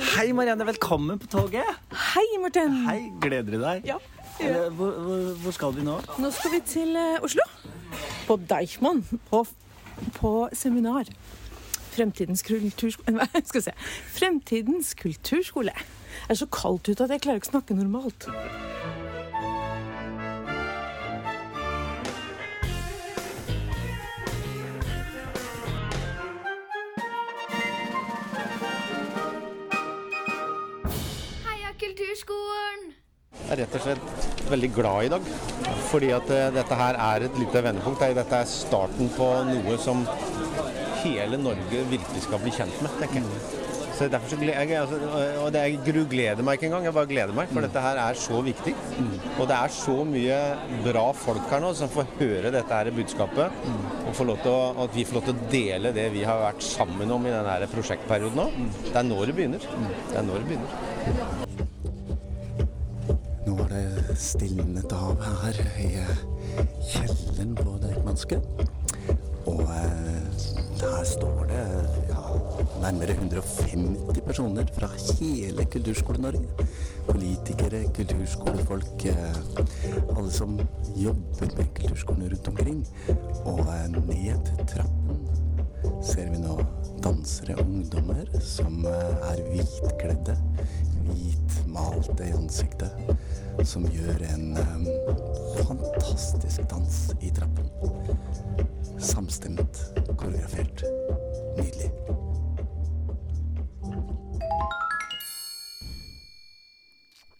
Hei, Marianne. Velkommen på toget. Hei, Morten. Hei, Gleder du deg? Ja. Hvor, hvor, hvor skal vi nå? Nå skal vi til eh, Oslo. På Deichman. På, på seminar. Fremtidens kulturskole. Fremtidens kulturskole. Det er så kaldt ute at jeg klarer ikke å snakke normalt. Er rett og slett veldig glad i dag. Fordi at eh, dette her er et lite vendepunkt. Dette er starten på noe som hele Norge virkelig skal bli kjent med, tenker jeg. Så derfor så jeg, altså, og det, Jeg gleder meg ikke engang, jeg bare gleder meg. For dette her er så viktig. Og det er så mye bra folk her nå som får høre dette her budskapet. Og får lov til å, at vi får lov til å dele det vi har vært sammen om i denne prosjektperioden nå. Det er nå det begynner. Det er nå det begynner. Nå har det stilnet av her i eh, kjelleren på Deichmanske. Og eh, her står det ja, nærmere 150 personer fra hele Kulturskole-Norge. Politikere, kulturskolefolk, eh, alle som jobber med kulturskolen rundt omkring. Og eh, ned trappen ser vi nå dansere og ungdommer som eh, er hvitkledde, hvitmalte i ansiktet, som gjør en um, fantastisk dans i trappen. Samstemt, koreografert. Nydelig.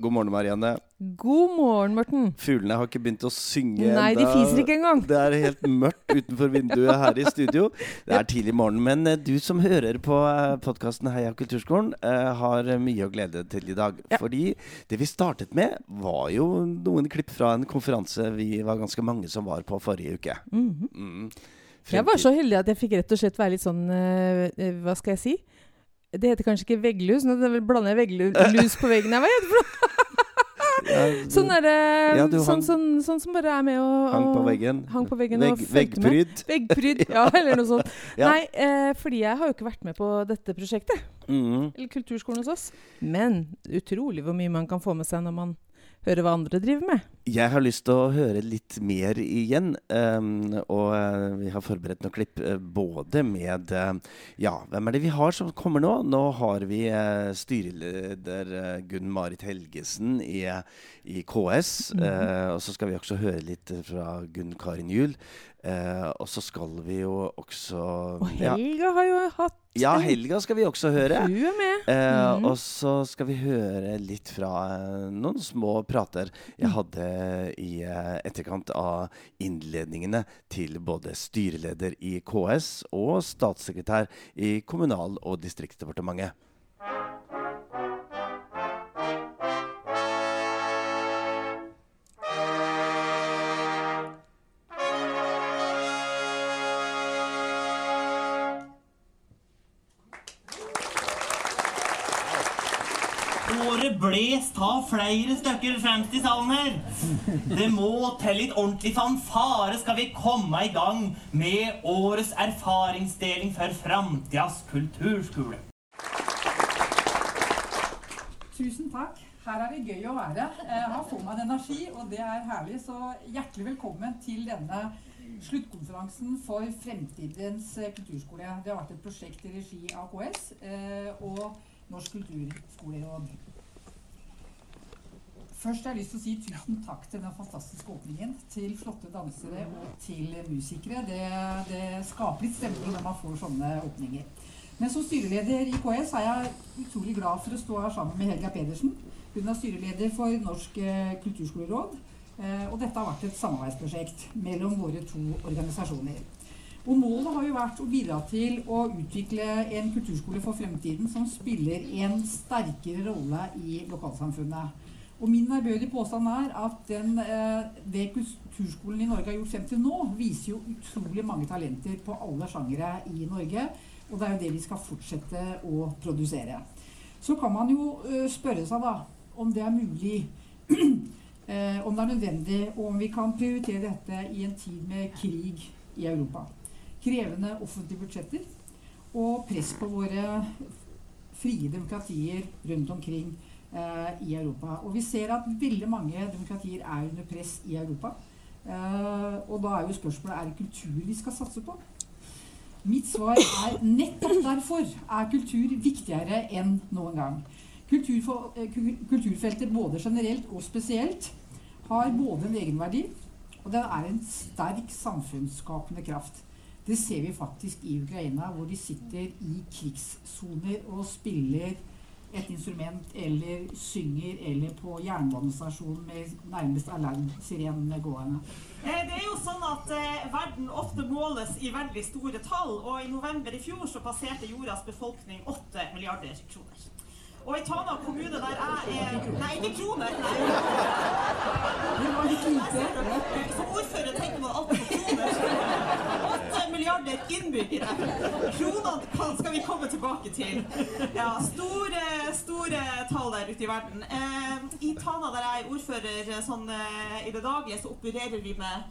God morgen, Marianne. God morgen, Morten. Fuglene har ikke begynt å synge Nei, de fiser ikke engang. Det er helt mørkt utenfor vinduet her i studio. Det er tidlig morgen, men eh, du som hører på podkasten Heia Kulturskolen, eh, har mye å glede deg til i dag. Ja. Fordi det vi startet med, var jo noen klipp fra en konferanse vi var ganske mange som var på forrige uke. Mhm. Mm. Jeg var så heldig at jeg fikk rett og slett være litt sånn eh, eh, Hva skal jeg si? Det heter kanskje ikke vegglus, nå blander jeg vegglus på veggen. her. Hva heter det for noe? Sånn Ja, hang, sånn, sånn, sånn som bare er med og, Hang på veggen. Hang på veggen og Vegg, veggpryd. Veggpryd, ja, eller noe sånt. Ja. Nei, eh, fordi jeg har jo ikke vært med på dette prosjektet. Mm. Eller kulturskolen hos oss. Men utrolig hvor mye man kan få med seg når man hører hva andre driver med. Jeg har lyst til å høre litt mer igjen. Um, og eh, vi har forberedt noen klipp eh, både med eh, Ja, hvem er det vi har som kommer nå? Nå har vi styreleder Gunn Marit Helgesen i, i KS. eh, og så skal vi også høre litt fra Gunn Karin Juel. Eh, og så skal vi jo også Og ja, har jo hatt ja, Helga skal vi også høre. Hun er med. Eh, Mhm. Og så skal vi høre litt fra eh, noen små prater jeg hadde i etterkant av innledningene til både styreleder i KS og statssekretær i Kommunal- og distriktsdepartementet. Flere stykker fremst i salen her. Det må til litt ordentlig fanfare skal vi komme i gang med årets erfaringsdeling for framtidas kulturskole. Tusen takk. Her er det gøy å være. Eh, Her får man energi, og det er herlig. Så hjertelig velkommen til denne sluttkonferansen for Fremtidens eh, kulturskole. Det har vært et prosjekt i regi av KS eh, og Norsk kulturskoleråd. Først har jeg lyst til å si tusen takk til den fantastiske åpningen. Til flotte dansere og til musikere. Det, det skaper litt stemning når man får sånne åpninger. Men som styreleder i KS er jeg utrolig glad for å stå her sammen med Helga Pedersen. Hun er styreleder for Norsk eh, kulturskoleråd. eh, Og dette har vært et samarbeidsprosjekt mellom våre to organisasjoner. Og målet har jo vært å bidra til å utvikle en kulturskole for fremtiden som spiller en sterkere rolle i lokalsamfunnet. Og min ærbødige påstand er at den, eh, det kulturskolen i Norge har gjort frem til nå, viser jo utrolig mange talenter på alle sjangere i Norge. Og det er jo det vi skal fortsette å produsere. Så kan man jo eh, spørre seg da om det er mulig, eh, om det er nødvendig, og om vi kan prioritere dette i en tid med krig i Europa. Krevende offentlige budsjetter og press på våre frie demokratier rundt omkring i Europa. Og vi ser at veldig mange demokratier er under press i Europa. Eh, og da er jo spørsmålet er det kultur vi skal satse på. Mitt svar er nettopp derfor er kultur viktigere enn noen gang. Kulturfo- eh, Kulturfeltet både generelt og spesielt har både en egenverdi og den er en sterk samfunnsskapende kraft. Det ser vi faktisk i Ukraina, hvor de sitter i krigssoner og spiller et instrument eller synger eller på jernbanestasjonen med nærmest alarmsirenene gående. Eh, Det er jo sånn at eh, verden ofte måles i veldig store tall, og i november i fjor så passerte jordas befolkning 8 milliarder kroner. Og i Tana kommune der jeg er Nei, ikke kroner. Nei. Det var litt lite. Som ordfører tenker man alltid på kroner. 8 milliarder innbyggere. Kronene skal vi komme tilbake til. Ja, store, store tall der ute i verden. Eh, I Tana, der jeg er ordfører sånn, eh, i det daglige, så opererer vi med eh,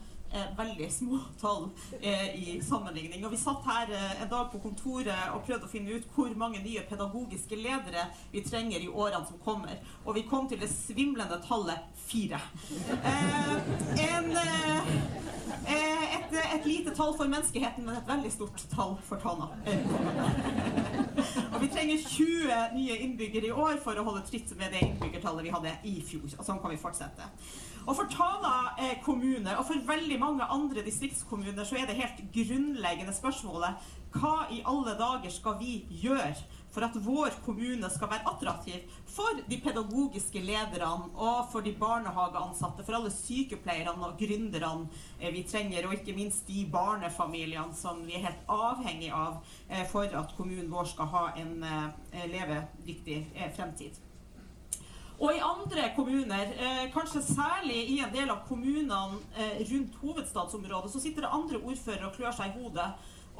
veldig små tall eh, i sammenligning. Og vi satt her eh, en dag på kontoret og prøvde å finne ut hvor mange nye pedagogiske ledere vi trenger i årene som kommer. Og vi kom til det svimlende tallet fire. Eh, en, et, et lite tall for menneskeheten, men et veldig stort tall for Tana. Og vi trenger 20 nye innbyggere i år for å holde tritt med det innbyggertallet vi hadde i fjor. Og sånn kan vi fortsette. Og for Tana eh, kommune, og for veldig mange andre distriktskommuner, så er det helt grunnleggende spørsmålet hva i alle dager skal vi gjøre for at vår kommune skal være attraktiv for de pedagogiske lederne og for de barnehageansatte, for alle sykepleierne og gründerne eh, vi trenger, og ikke minst de barnefamiliene som vi er helt avhengig av eh, for at kommunen vår skal ha en eh, levedyktig fremtid. Og i andre kommuner, kanskje særlig i en del av kommunene rundt hovedstadsområdet, så sitter det andre ordførere og klør seg i hodet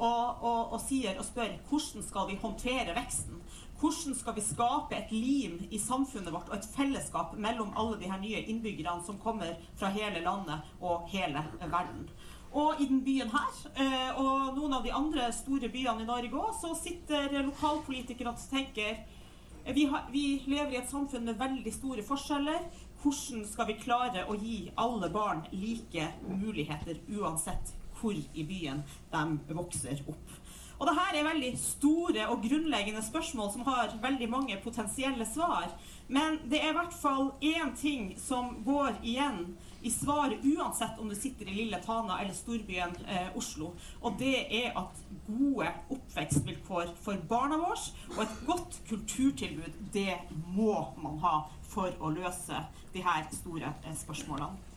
og, og, og sier og spør hvordan skal vi håndtere veksten? Hvordan skal vi skape et lim i samfunnet vårt og et fellesskap mellom alle de her nye innbyggerne som kommer fra hele landet og hele verden? Og i den byen her, eh, og noen av de andre store byene i Norge òg, så sitter lokalpolitikere og tenker vi, har, vi lever i et samfunn med veldig store forskjeller. Hvordan skal vi klare å gi alle barn like muligheter, uansett hvor i byen de vokser opp? Og det her er veldig store og grunnleggende spørsmål som har veldig mange potensielle svar. Men det er i hvert fall én ting som går igjen i svaret uansett om du sitter i lille Tana eller storbyen eh, Oslo. Og det er at gode oppvekstvilkår for barna våre og et godt kulturtilbud, det må man ha for å løse de her store eh, spørsmålene.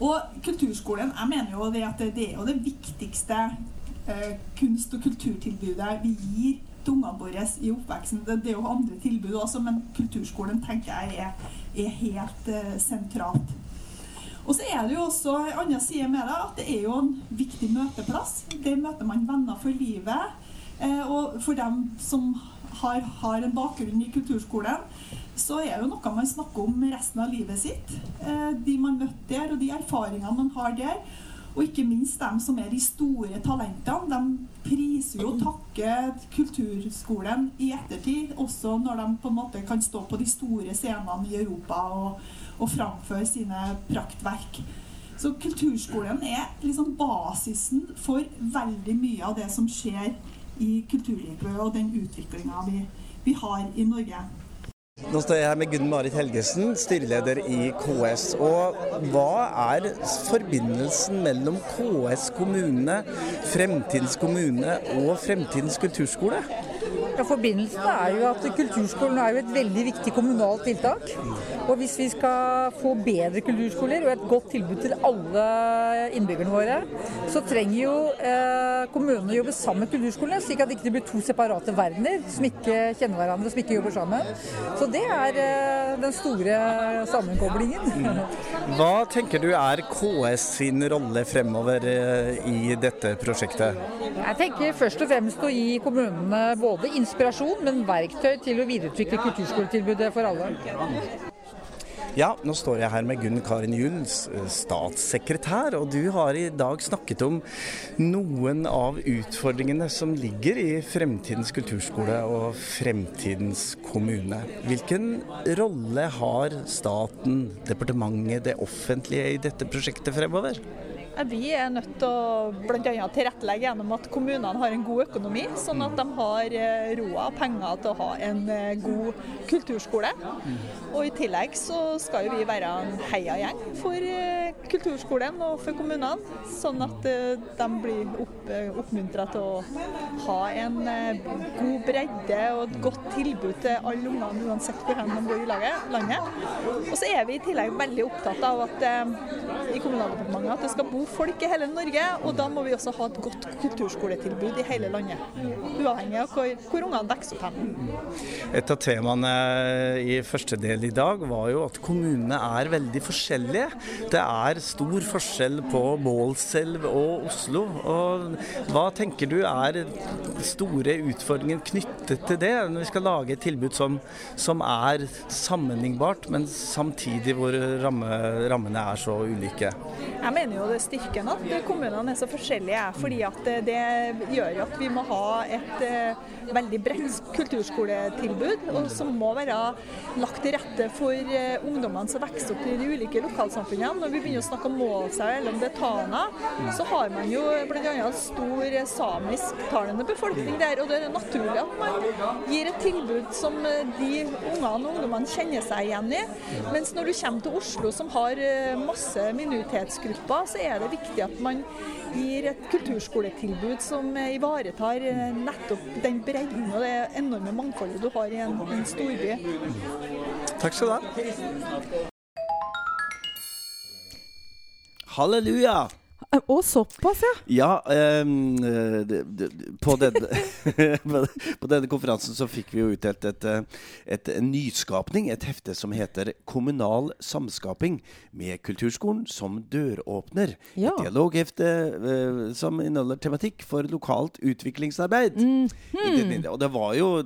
Og kulturskolen, jeg mener jo det at det er jo det viktigste eh, kunst- og kulturtilbudet vi gir til ungene våre i oppveksten. Det, det er jo andre tilbud også, men kulturskolen tenker jeg er, er helt eh, sentralt. Og så er det jo også en annen side med det, at det er jo en viktig møteplass. Der møter man venner for livet. Eh, og for dem som har, har en bakgrunn i kulturskolen, så er jo noe man snakker om resten av livet sitt. Eh, de man møtte der, og de erfaringene man har der. Og ikke minst dem som er de store talentene. De priser jo og takker kulturskolen i ettertid, også når de på en måte kan stå på de store scenene i Europa og, og framføre sine praktverk. Så kulturskolen er liksom basisen for veldig mye av det som skjer i kulturlivet og den utviklinga vi, vi har i Norge. Nå står jeg her med Gunn Marit Helgesen, styreleder i KS. Og hva er forbindelsen mellom KS kommune, Fremtidens kommune og Fremtidens kulturskole? Ja, Forbindelsen er jo at kulturskolen er jo et veldig viktig kommunalt tiltak. Og hvis vi skal få bedre kulturskoler og et godt tilbud til alle innbyggerne våre, så trenger jo eh, kommunene å jobbe sammen med kulturskolene, slik at det ikke blir to separate verdener som ikke kjenner hverandre, som ikke jobber sammen. Så det er eh, den store sammenkoblingen. Hva tenker du er KS sin rolle fremover eh, i dette prosjektet? Jeg tenker først og fremst å gi kommunene både inspirasjon, men verktøy til å videreutvikle kulturskoletilbudet for alle. Ja, nå står jeg her med Gunn Karin Juel, statssekretær, og du har i dag snakket om noen av utfordringene som ligger i fremtidens kulturskole og fremtidens kommune. Hvilken rolle har staten, departementet, det offentlige i dette prosjektet fremover? Vi er nødt til å bl.a. tilrettelegge gjennom at kommunene har en god økonomi, sånn at de har eh, råd og penger til å ha en eh, god kulturskole. Og I tillegg så skal vi være en heiagjeng for eh, kulturskolen og for kommunene, sånn at de blir opp, oppmuntra til å ha en god bredde og et godt tilbud til alle ungene, uansett hvor de bor i landet. Og så er vi i tillegg veldig opptatt av at i Kommunaldepartementet at det skal bo folk i hele Norge, og da må vi også ha et godt kulturskoletilbud i hele landet. Uavhengig av hvor, hvor ungene vokser opp hen. Et av temaene i første del i dag var jo at kommunene er veldig forskjellige. Det er stor forskjell på Målselv og Oslo. Og hva tenker du er store utfordringer knyttet til det, når vi skal lage et tilbud som, som er sammenlignbart, men samtidig hvor ramme, rammene er så ulike? Jeg mener jo det styrken at kommunene er så forskjellige, fordi at det gjør at vi må ha et eh, veldig bredt kulturskoletilbud, og som må være lagt til rette for eh, ungdommene som vokser opp i de ulike lokalsamfunnene. Når vi begynner å snakke om Målselv eller om det er Tana, så har man jo bl.a. stor samisktalende befolkning der, og det er naturlig at man gir et tilbud som eh, de ungene og ungdommene kjenner seg igjen i. Mens når du kommer til Oslo, som har masse minoritetsgrupper, så er det viktig at man gir et kulturskoletilbud som ivaretar nettopp den bredden og det enorme mangfoldet du har i en, en storby. Takk skal du ha. Halleluja! Og såpass, ja. Ja, um, det, det, på, denne, på, denne, konferansen så fikk vi jo utdelt et, et, en nyskapning. Et hefte som heter 'Kommunal samskaping med kulturskolen som døråpner'. Ja. Et dialoghefte uh, som inneholder tematikk for lokalt utviklingsarbeid. Mm -hmm. Og det var jo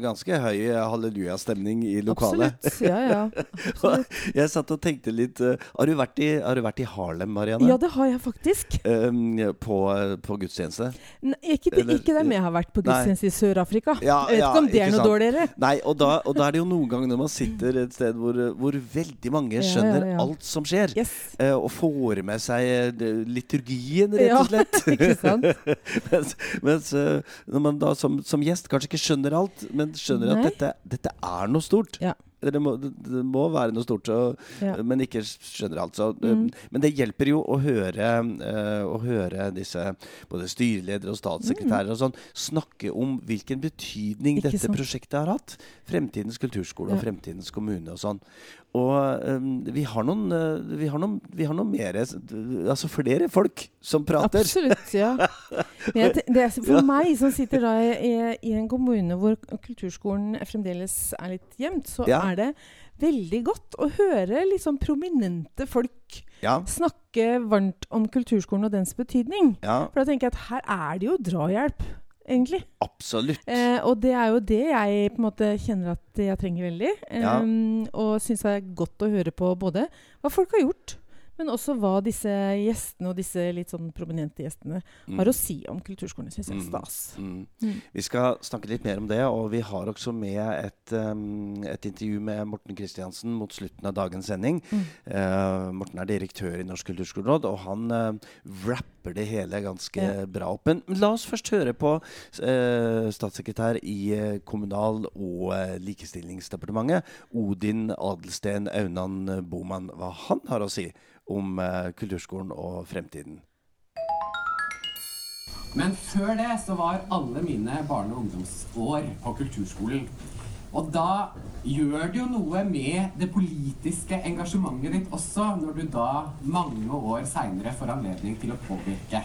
ganske høy hallelujastemning i lokalet. Absolutt. Ja, ja. Absolutt. jeg satt og tenkte litt uh, har, du i, har du vært i Harlem, Marianne? Ja, det har jeg faktisk. Um, på, på, gudstjeneste? Nei, ikke, det, ikke dem jeg har vært på gudstjeneste i Sør-Afrika. Ja, jeg vet ja, ikke om det er noe sant? dårligere. Nei, og da, og da, er det jo noen ganger når man sitter et sted hvor, hvor veldig mange skjønner ja, alt som skjer, yes. uh, og får med seg liturgien, rett og slett. ikke sant? mens, mens uh, når man da som, som, gjest kanskje ikke skjønner alt, men skjønner Nei. at dette, dette er noe stort. Ja. Det må, det må, være noe stort, så, ja. men ikke skjønner alt. Så, mm. Men det hjelper jo å høre, uh, å høre disse både styreledere og statssekretærer mm. og sånn snakke om hvilken betydning ikke dette sånn. prosjektet har hatt. Fremtidens kulturskole Ja. og fremtidens kommune og sånn. Og um, vi har noen, uh, vi har noen, vi har noen mere, Altså flere folk som prater. Absolutt, ja. Jeg, det er, for meg som sitter da i, i en kommune hvor kulturskolen fremdeles er litt gjemt, så Ja. er det veldig godt å høre sånn prominente folk Ja. snakke varmt om kulturskolen og dens betydning. Ja, For da tenker jeg at her er det jo drahjelp, egentlig. absolutt. Eh, og det er jo det jeg på en måte kjenner at jeg trenger veldig. Ja. Um, og syns det er godt å høre på både hva folk har gjort, men også hva disse gjestene og disse litt sånn prominente gjestene Mm. har å si om kulturskolen. Syns jeg er Mm. stas. Mm. Mm. Vi skal snakke litt mer om det, og vi har også med et, um, et intervju med Morten Kristiansen mot slutten av dagens sending. Mm. Eh, Morten er direktør i Norsk kulturskoleråd, og han uh, rapper det hele ganske Ja. bra opp. Men la oss først høre på uh, statssekretær i Kommunal- og likestillingsdepartementet, Odin Adelsten Aunan Boman, hva han har å si om eh, kulturskolen og fremtiden. Men før det så var alle mine barne- og ungdomsår på kulturskolen. Og da gjør det jo noe med det politiske engasjementet ditt også, når du da mange år seinere får anledning til å påvirke.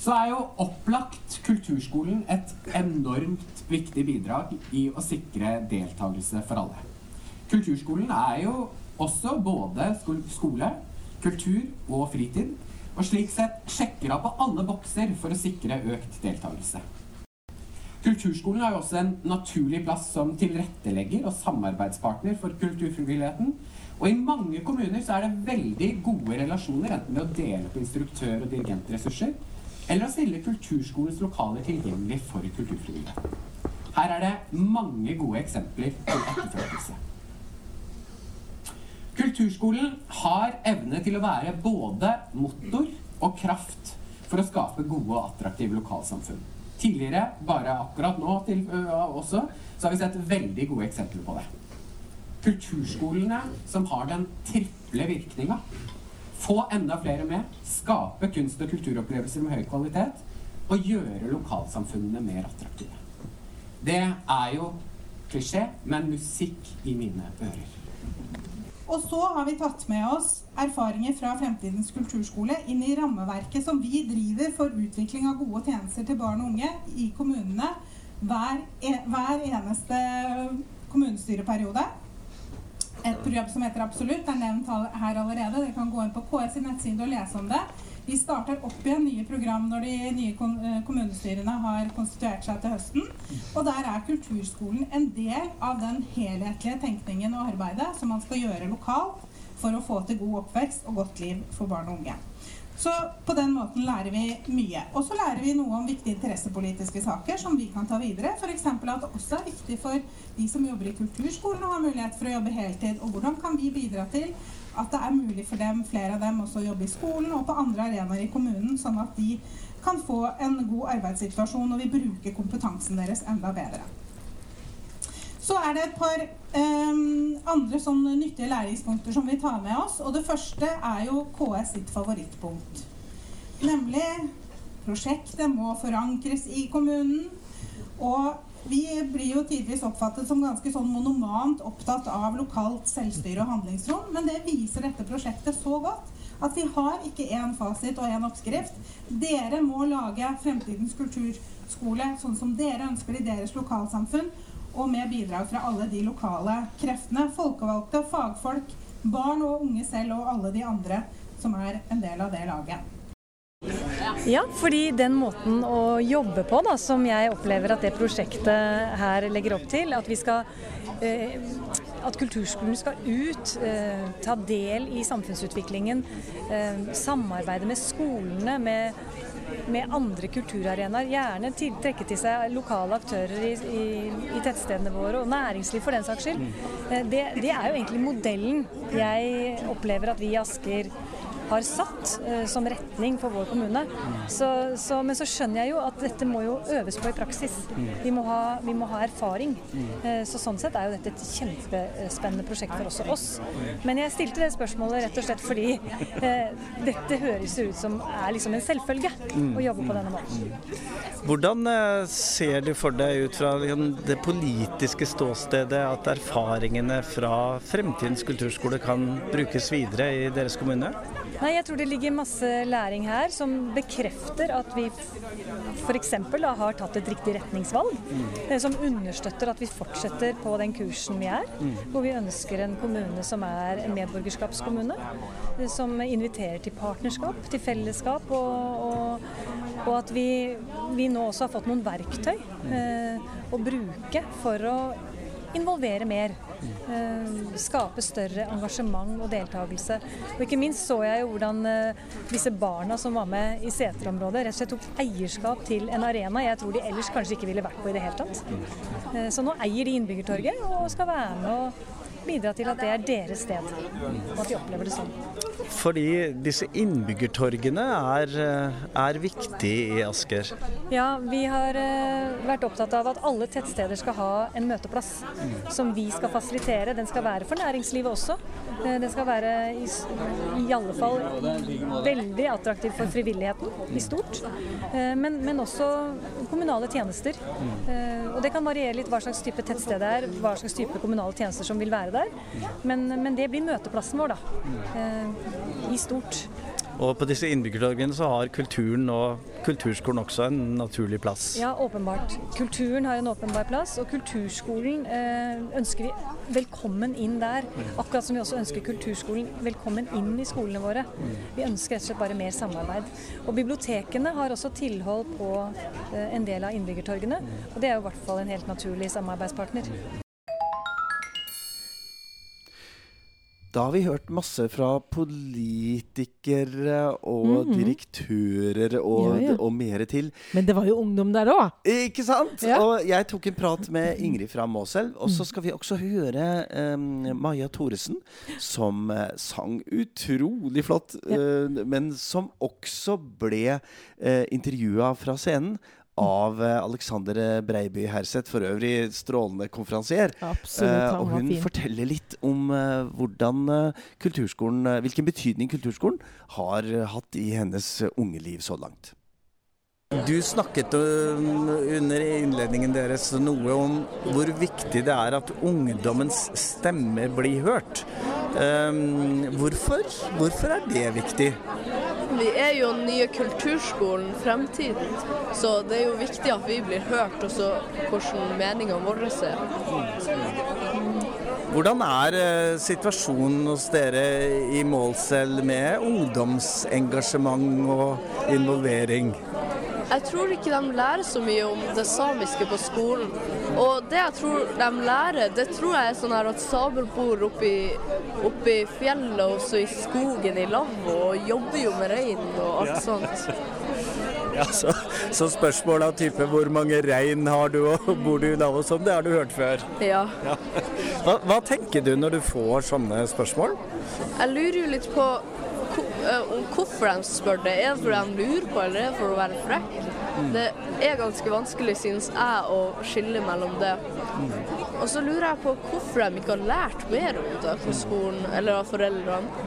Så er jo opplagt kulturskolen et enormt viktig bidrag i å sikre deltakelse for alle. Kulturskolen er jo også både skole, kultur og fritid, og slik sett sjekker av på alle bokser for å sikre økt deltakelse. Kulturskolen har jo også en naturlig plass som tilrettelegger og samarbeidspartner for kulturfrivilligheten, Og i mange kommuner så er det veldig gode relasjoner, enten ved å dele på instruktør- og dirigentressurser, eller å stille kulturskolens lokaler tilgjengelig for kulturfrivillige. Her er det mange gode eksempler til etterfølgelse. Kulturskolen har evne til å være både motor og kraft for å skape gode og attraktive lokalsamfunn. Tidligere, bare akkurat nå til, også, så har vi sett veldig gode eksempler på det. Kulturskolene som har den triple virkninga. Få enda flere med, skape kunst- og kulturopplevelser med høy kvalitet, og gjøre lokalsamfunnene mer attraktive. Det er jo klisjé, men musikk i mine ører. Og så har vi tatt med oss erfaringer fra Fremtidens kulturskole inn i rammeverket som vi driver for utvikling av gode tjenester til barn og unge i kommunene hver, e hver eneste kommunestyreperiode. Et program som heter Absolutt er nevnt her allerede. Dere kan gå inn på KS' nettside og lese om det. Vi starter opp igjen nye program når de nye kommunestyrene har konstituert seg til høsten. Og der er kulturskolen en del av den helhetlige tenkningen og arbeidet som man skal gjøre lokalt for å få til god oppvekst og godt liv for barn og unge. Så på den måten lærer vi mye. Og så lærer vi noe om viktige interessepolitiske saker som vi kan ta videre. F.eks. at det også er viktig for de som jobber i kulturskolen å ha mulighet for å jobbe heltid. Og hvordan kan vi bidra til at det er mulig for dem, flere av dem også å jobbe i skolen og på andre arenaer i kommunen, sånn at de kan få en god arbeidssituasjon og vi bruker kompetansen deres enda bedre. Så er det et par um, andre sånn nyttige læringspunkter som vi tar med oss. Og det første er jo KS sitt favorittpunkt. Nemlig prosjektet må forankres i kommunen. Og vi blir jo tidvis oppfattet som ganske sånn monomant opptatt av lokalt selvstyre og handlingsrom, men det viser dette prosjektet så godt at vi har ikke én fasit og én oppskrift. Dere må lage fremtidens kulturskole sånn som dere ønsker i deres lokalsamfunn, og med bidrag fra alle de lokale kreftene, folkevalgte, fagfolk, barn og unge selv og alle de andre som er en del av det laget. Ja, fordi den måten å jobbe på da, som jeg opplever at det prosjektet her legger opp til, at vi skal eh, at kulturskolen skal ut, eh, ta del i samfunnsutviklingen, eh, samarbeide med skolene, med, med andre kulturarenaer. Gjerne til, trekke til seg lokale aktører i, i, i, tettstedene våre, og næringsliv for den saks skyld. Eh, det, det er jo egentlig modellen jeg opplever at vi i Asker har satt eh, som retning for vår kommune. Så, så, men så skjønner jeg jo at dette må jo øves på i praksis. Vi må ha, vi må ha erfaring. Eh, så sånn sett er jo dette et kjempespennende prosjekt for også oss. Men jeg stilte det spørsmålet rett og slett fordi eh, dette høres ut som er liksom en selvfølge å jobbe på denne måten. Hvordan eh, ser du for deg ut fra liksom, det politiske ståstedet at erfaringene fra fremtidens kulturskole kan brukes videre i deres kommune? Nei, Jeg tror det ligger masse læring her som bekrefter at vi f.eks. har tatt et riktig retningsvalg. Mm. Som understøtter at vi fortsetter på den kursen vi er. Mm. Hvor vi ønsker en kommune som er en medborgerskapskommune. Som inviterer til partnerskap, til fellesskap. Og, og, og at vi, vi, nå også har fått noen verktøy eh, å bruke for å involvere mer. Uh, skape større engasjement og deltakelse. Og ikke minst så jeg jo hvordan uh, disse barna som var med i seterområdet, rett og slett tok eierskap til en arena jeg tror de ellers kanskje ikke ville vært på i det hele tatt. Uh, så nå eier de Innbyggertorget og skal være med og bidra til at det er deres sted, og at de opplever det sånn. Fordi disse innbyggertorgene er, er viktige i Asker? Ja, vi har vært opptatt av at alle tettsteder skal ha en møteplass mm. som vi skal fasilitere. Den skal være for næringslivet også. Den skal være i, i alle fall veldig attraktiv for frivilligheten i stort. Men, men også kommunale tjenester. Mm. Og det kan variere litt hva slags type tettsted det er, hva slags type kommunale tjenester som vil være der. Men, men det blir møteplassen vår, da. Eh, I stort. Og på disse innbyggertorgene så har kulturen og kulturskolen også en naturlig plass? Ja, åpenbart. Kulturen har en åpenbar plass, og kulturskolen eh, ønsker vi velkommen inn der. Akkurat som vi også ønsker kulturskolen velkommen inn i skolene våre. Vi ønsker rett og slett bare mer samarbeid. Og bibliotekene har også tilhold på eh, en del av innbyggertorgene, og det er jo i hvert fall en helt naturlig samarbeidspartner. Da har vi hørt masse fra politikere og Mhm. direktører og, Ja, ja. og mer til. Men det var jo ungdom der òg. Ikke sant? Ja. Og jeg tok en prat med Ingrid fra Måselv. Og så skal vi også høre um, Maja Thoresen, som uh, sang utrolig flott, eh, men som også ble uh, intervjua fra scenen. Av eh, Alexander Breiby Herseth, for øvrig strålende konferansier. Absolutt, Eh, og hun forteller litt om eh, hvordan eh, kulturskolen, eh, hvilken betydning kulturskolen har eh, hatt i hennes eh, unge liv så langt. Du snakket under innledningen deres noe om hvor viktig det er at ungdommens stemme blir hørt. Um, hvorfor? Hvorfor er det viktig? Vi er jo den nye kulturskolen Fremtiden, så det er jo viktig at vi blir hørt, også hvordan meningene våre er. Hvordan er eh, situasjonen hos dere i Målsel med ungdomsengasjement og involvering? Jeg tror ikke de lærer så mye om det samiske på skolen. Og det jeg tror de lærer, det tror jeg er sånn her at samer bor oppi, oppi fjellet og så i skogen i lavvo og jobber jo med rein og alt Ja. sånt. Ja, så, så spørsmålet av type hvor mange rein har du og bor du i lavvo og sånn, det har du hørt før. Ja. Ja. Hva, hva tenker du når du får sånne spørsmål? Jeg lurer jo litt på hvorfor de spør det. Er det fordi de lurer på, eller er det for å være frekk? Det er ganske vanskelig, synes jeg, å skille mellom det. Og så lurer jeg på hvorfor de ikke har lært mer om det på skolen, eller av foreldrene.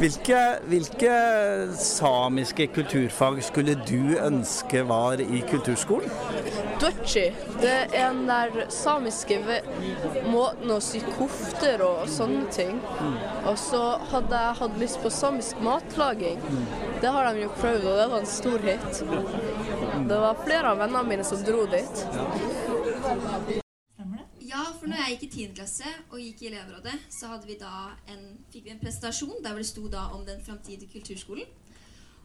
Hvilke, hvilke samiske kulturfag skulle du ønske var i kulturskolen? Dutchy, det er den der samiske måten å sy kofter og sånne ting. Og så hadde jeg hatt lyst på samisk matlaging. Det har de jo prøvd, og det var en stor hit. Det var flere av vennene mine som dro dit. Ja, for når jeg gikk i 10. klasse og gikk i elevrådet, så hadde vi da en, fikk vi en presentasjon der hvor det sto da om den framtidige kulturskolen.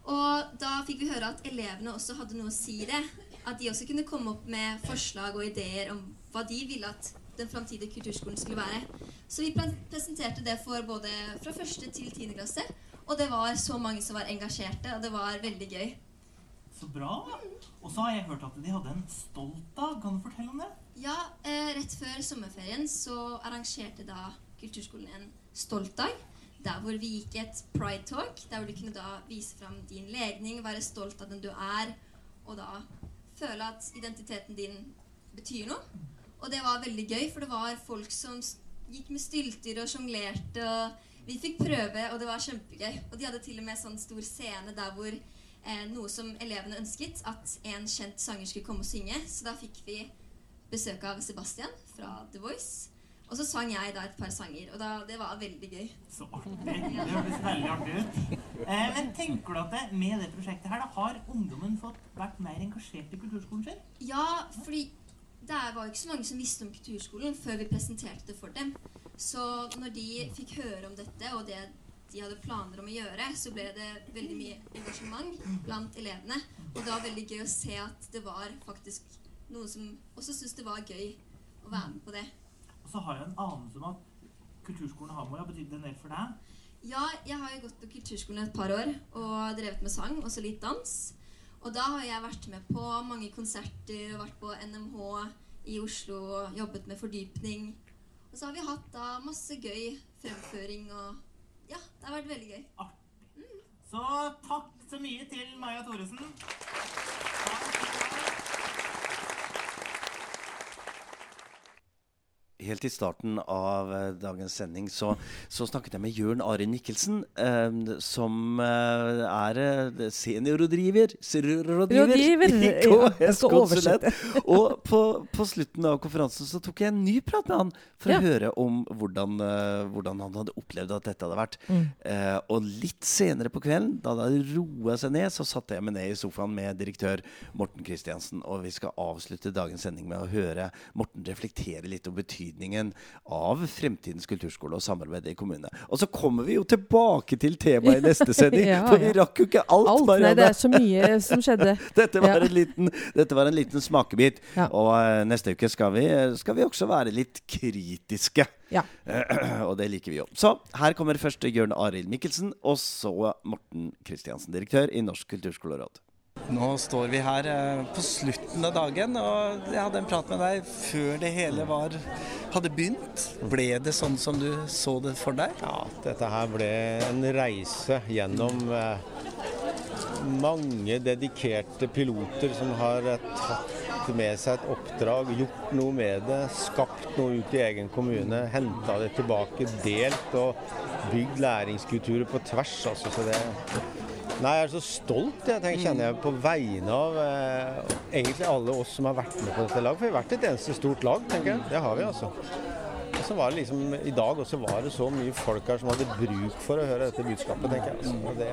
Og da fikk vi høre at elevene også hadde noe å si i det. At de også kunne komme opp med forslag og ideer om hva de ville at den framtidige kulturskolen skulle være. Så vi presenterte det for både fra første til 10. klasse. Og det var så mange som var engasjerte, og det var veldig gøy. Så bra. Og så har jeg hørt at de hadde en stolt-dag. Kan du fortelle om det? Ja, eh, rett før sommerferien så arrangerte da kulturskolen en stolt dag. Der hvor vi gikk et pride talk, der hvor du kunne da vise fram din legning, være stolt av den du er, og da føle at identiteten din betyr noe. Og det var veldig gøy, for det var folk som gikk med stylter og sjonglerte, og vi fikk prøve, og det var kjempegøy. Og de hadde til og med sånn stor scene der hvor eh, noe som elevene ønsket, at en kjent sanger skulle komme og synge. Så da fikk vi besøk av Sebastian fra The Voice. Og så sang jeg da et par sanger, og da, det var veldig gøy. Så artig. Det hørtes veldig artig ut. Eh, men tenker du at det, med det prosjektet her, da har ungdommen fått vært mer engasjert i kulturskolen sin? Ja, fordi det var jo ikke så mange som visste om kulturskolen før vi presenterte det for dem. Så når de fikk høre om dette, og det de hadde planer om å gjøre, så ble det veldig mye engasjement blant elevene. Og det var veldig gøy å se at det var faktisk noen som også syntes det var gøy å være med på det. Så har jeg en anelse om at kulturskolen Hamar har betydd en del for deg. Ja, jeg har jo gått på kulturskolen et par år og drevet med sang, og så litt dans. Og da har jeg vært med på mange konserter og vært på NMH i Oslo og jobbet med fordypning. Og så har vi hatt da masse gøy fremføring og Ja, det har vært veldig gøy. Så takk så mye til Maja Thoresen. Helt i starten av eh, dagens sending så, så snakket jeg med Jørn Are Nikkelsen, eh, som eh, er eh, seniorrådgiver Rådgiver Rådgiver, i ja, jeg KS skal Konsulent. oversette. Og på, på slutten av konferansen så tok jeg en ny prat med han for Ja. å høre om hvordan, hvordan han hadde opplevd at dette hadde vært. Mm. Eh, og litt senere på kvelden, da det hadde roa seg ned, så satte jeg meg ned i sofaen med direktør Morten Kristiansen. Og vi skal avslutte dagens sending med å høre Morten reflektere litt om betydningen betydningen av fremtidens kulturskole og samarbeidet i kommunene. Og så kommer vi jo tilbake til temaet i neste sending, Ja, for vi rakk jo ikke alt. Alt, nei, det er så mye som skjedde. Dette var, Ja. en liten, dette var en liten smakebit. Ja. Og uh, neste uke skal vi, skal vi også være litt kritiske. Ja. og det liker vi jo. Så her kommer først Jørn Arild Mikkelsen, og så Morten Kristiansen, direktør i Norsk kulturskoleråd. Nå står vi her eh, på slutten av dagen, og jeg hadde en prat med deg før det hele var, hadde begynt. Ble det sånn som du så det for deg? Ja, dette her ble en reise gjennom eh, mange dedikerte piloter som har eh, tatt med seg et oppdrag, gjort noe med det, skapt noe ut i egen kommune, henta det tilbake, delt og bygd læringskulturer på tvers. Altså, så det Nei, jeg er så stolt, jeg tenker, kjenner jeg, på vegne av eh, egentlig alle oss som har vært med på dette laget. For vi har vært et eneste stort lag, tenker jeg. Det har vi, altså. Og så var det liksom, I dag også var det så mye folk her som hadde bruk for å høre dette budskapet, tenker jeg. Altså. Og det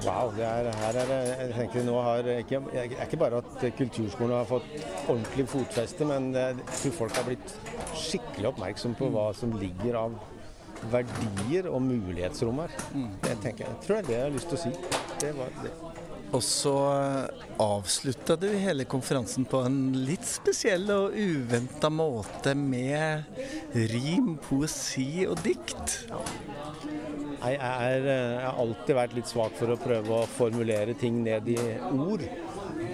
Wow. Det er, her er det jeg tenker nå har ikke, ikke bare at kulturskolen har fått ordentlig fotfeste, men jeg tror folk har blitt skikkelig oppmerksom på hva som ligger av verdier og mulighetsrom her. Det tenker jeg, tror jeg det jeg har lyst til å si. Det var det. Og så avslutta du hele konferansen på en litt spesiell og uventa måte med rim, poesi og dikt. Jeg, er, eh, jeg har alltid vært litt svak for å prøve å formulere ting ned i ord.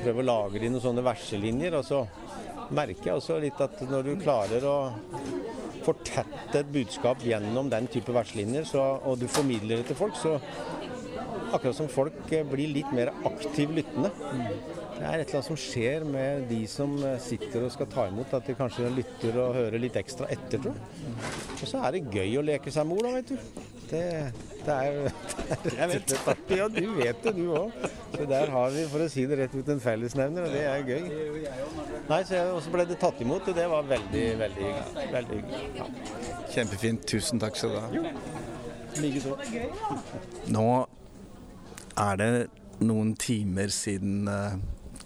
Prøve å lage det i noen sånne verselinjer. Og så merker jeg også litt at når du klarer å fortette et budskap gjennom den type vertslinjer, og du formidler det til folk, så akkurat som folk eh, blir litt mer aktivt lyttende. Det er et eller annet som skjer med de som eh, sitter og skal ta imot, at de kanskje lytter og hører litt ekstra etter, tror jeg. Og så er det gøy å leke seg med ord, da, vet du. Det, det er artig. Ja, du vet det, du òg. Så der har vi, for å si det rett ut, en fellesnevner, og det er gøy. Nei, så jeg, også ble det tatt imot, og det var veldig, veldig, veldig ja. Kjempefint. Tusen takk skal du ha. Likeså. Nå er det noen timer siden eh,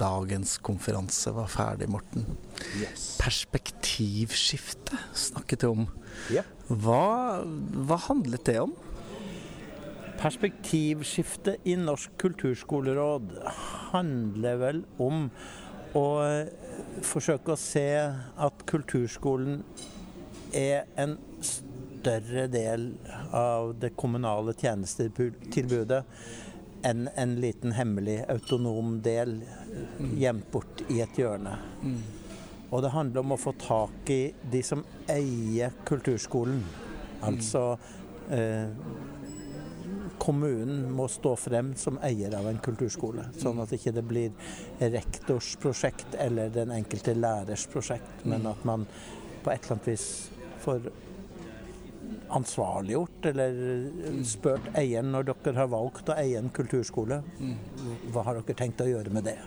dagens konferanse var ferdig, Morten. Perspektivskifte snakket du om. Ja. Hva, hva handlet det om? Perspektivskifte i Norsk kulturskoleråd handler vel om å eh, forsøke å se at kulturskolen er en større del av det kommunale tjenestetilbudet enn en liten hemmelig autonom del gjemt bort i et hjørne. Og det handler om å få tak i de som eier kulturskolen. Altså eh, kommunen må stå frem som eier av en kulturskole. Sånn at ikke det blir rektors prosjekt eller den enkelte lærers prosjekt, men at man på et eller annet vis får ansvarliggjort eller spurt eieren når dere har valgt å eie en kulturskole. Hva har dere tenkt å gjøre med det?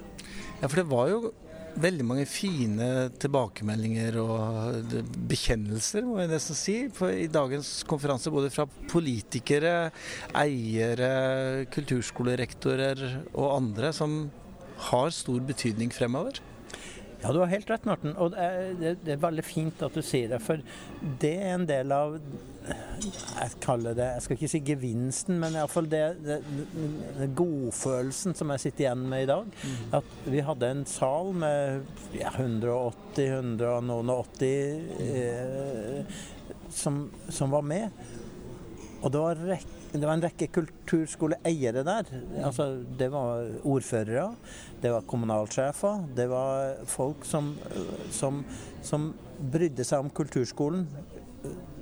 Ja, for det var jo veldig mange fine tilbakemeldinger og bekjennelser, må jeg nesten si, på, i dagens konferanse. Både fra politikere, eiere, kulturskolerektorer og andre som har stor betydning fremover. Ja, du har helt rett, Morten. Og det er, det, er veldig fint at du sier det. For det er en del av Jeg kaller det Jeg skal ikke si gevinsten, men iallfall det, det, det godfølelsen som jeg sitter igjen med i dag. At vi hadde en sal med ja, 180, 180 eh, som, som var med. Og det var, det var en rekke kulturskoleeiere der. Altså, det var ordførere, det var kommunalsjefer, det var folk som, som, som brydde seg om kulturskolen.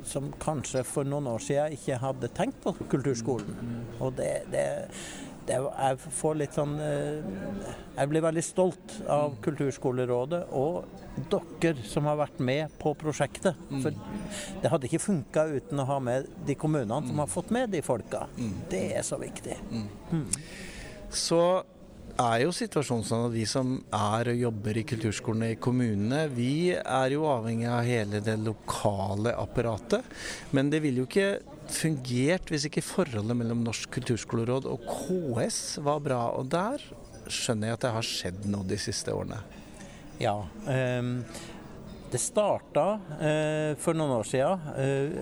Som kanskje for noen år siden ikke hadde tenkt på kulturskolen. Og det, det, det Jeg får litt sånn eh, Jeg blir veldig stolt av Kulturskolerådet og dere som har vært med på prosjektet. For det hadde ikke funka uten å ha med de kommunene som har fått med de folka. Det er så viktig. Mm. Så er jo situasjonen sånn at vi som er og jobber i kulturskolene i kommunene, vi er jo avhengig av hele det lokale apparatet. Men det ville jo ikke fungert hvis ikke forholdet mellom Norsk kulturskoleråd og KS var bra. Og der skjønner jeg at det har skjedd noe de siste årene. Ja. ehm, Det starta eh, for noen år siden. Eh,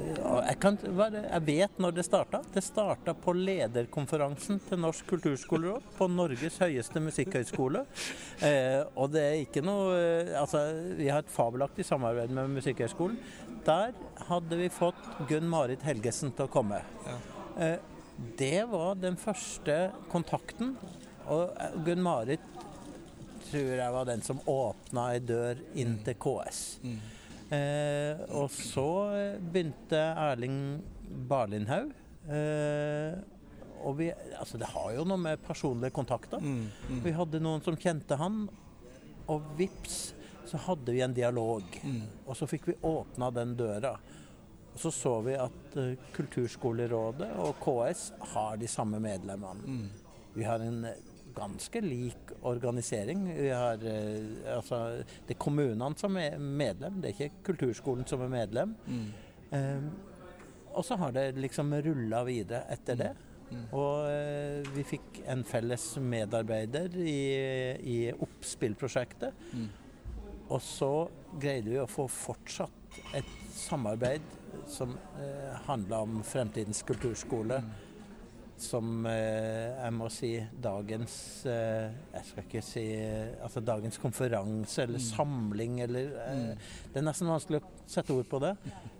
jeg, kan, jeg vet når det starta. Det starta på lederkonferansen til Norsk kulturskoleråd på Norges høyeste musikkhøgskole. Eh, og det er ikke noe eh, Altså, vi har et fabelaktig samarbeid med Musikkhøgskolen. Der hadde vi fått Gunn Marit Helgesen til å komme. Eh, det var den første kontakten. Og eh, Gunn Marit tror jeg var den som åpna ei dør inn til KS. Eh, og så begynte Erling Barlindhaug. Eh, og vi, altså det har jo noe med personlige kontakter. Vi hadde noen som kjente han, og vips, så hadde vi en dialog. Og så fikk vi åpna den døra. Og så så vi at uh, Kulturskolerådet og KS har de samme medlemmene. Vi har en ganske lik organisering. Vi har, eh, altså, det er kommunene som er medlem, det er ikke kulturskolen som er medlem. Eh, og så har det liksom rulla videre etter det. Og eh, vi fikk en felles medarbeider i, i oppspillprosjektet. Og så greide vi å få fortsatt et samarbeid som eh, handla om fremtidens kulturskole. Som eh, jeg må si dagens eh, Jeg skal ikke si eh, altså dagens konferanse eller samling eller eh, Det er nesten vanskelig å sette ord på det.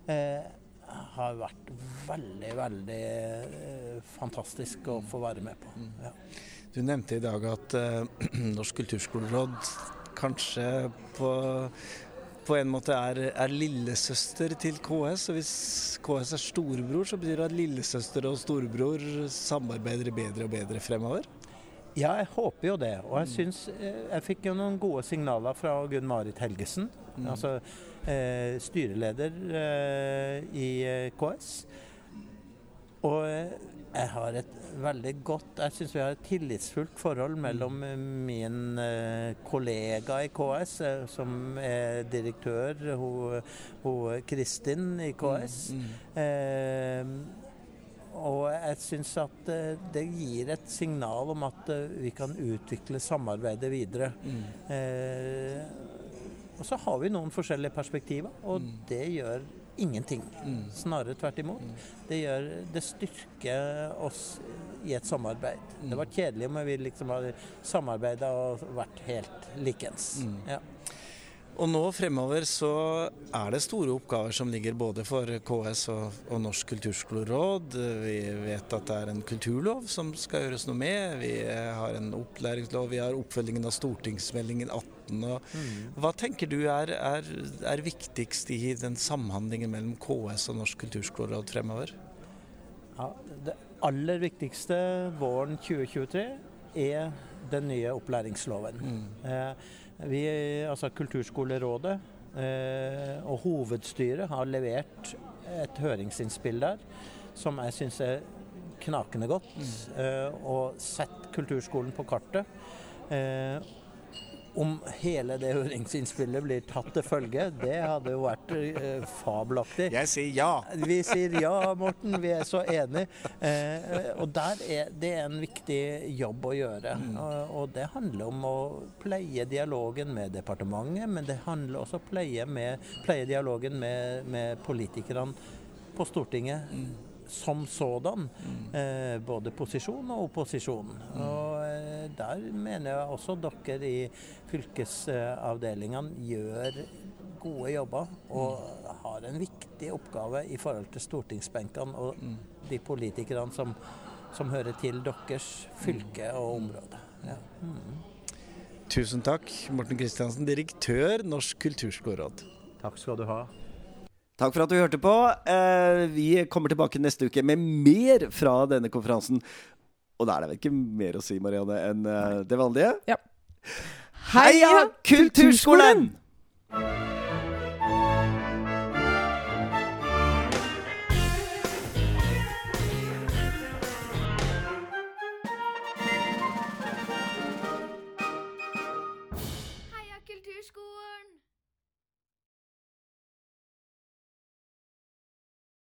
Eh, har vært veldig, veldig fantastisk å få være med på. Ja. Du nevnte i dag at Norsk kulturskoleråd kanskje på, på en måte er, er lillesøster til KS. Og hvis KS er storebror, så betyr det at lillesøster og storebror samarbeider bedre og bedre fremover? Ja, jeg håper jo det. Og jeg syns eh, Jeg fikk jo noen gode signaler fra Gunn Marit Helgesen, Mm. altså eh, styreleder eh, i eh, KS. Og eh, jeg har et veldig godt Jeg syns vi har et tillitsfullt forhold mellom eh, min eh, kollega i KS, eh, som er direktør, hun, hun Kristin i KS. Eh, og jeg syns at eh, det gir et signal om at eh, vi kan utvikle samarbeidet videre. Eh, og så har vi noen forskjellige perspektiver, og det gjør ingenting. Snarere tvert imot. Det, gjør, det styrker oss i et samarbeid. Det var kjedelig om vi liksom hadde samarbeida og vært helt likens. Ja. Og nå fremover så er det store oppgaver som ligger både for KS og, og Norsk kulturskoleråd. Vi vet at det er en kulturlov som skal gjøres noe med. Vi har en opplæringslov, vi har oppfølgingen av stortingsmeldingen 18. Og hva tenker du er, er, er viktigst i den samhandlingen mellom KS og Norsk kulturskoleråd fremover? Ja, det aller viktigste våren 2023 er den nye opplæringsloven. Eh, vi, altså Kulturskolerådet eh, og hovedstyret har levert et høringsinnspill der som jeg syns er knakende godt. Eh, og sett kulturskolen på kartet. Eh, om hele det høringsinnspillet blir tatt til følge, det hadde jo vært eh, fabelaktig. Jeg sier ja. Vi sier ja, Morten. Vi er så enige. Eh, og der er, det er en viktig jobb å gjøre. Og, og det handler om å pleie dialogen med departementet, men det handler også om å pleie, med, pleie dialogen med, med politikerne på Stortinget. Som sådan. Eh, både posisjon og opposisjon. Og eh, der mener jeg også dere i fylkesavdelingene gjør gode jobber og har en viktig oppgave i forhold til stortingsbenkene og de politikerne som, som hører til deres fylke og område. Ja. Mm. Tusen takk, Morten Kristiansen, direktør Norsk kulturskoleråd. Takk skal du ha. Takk for at du hørte på. Eh, vi kommer tilbake neste uke med mer fra denne konferansen. Og da er det vel ikke mer å si, Marianne, enn eh, det vanlige? Ja. Heia Kulturskolen!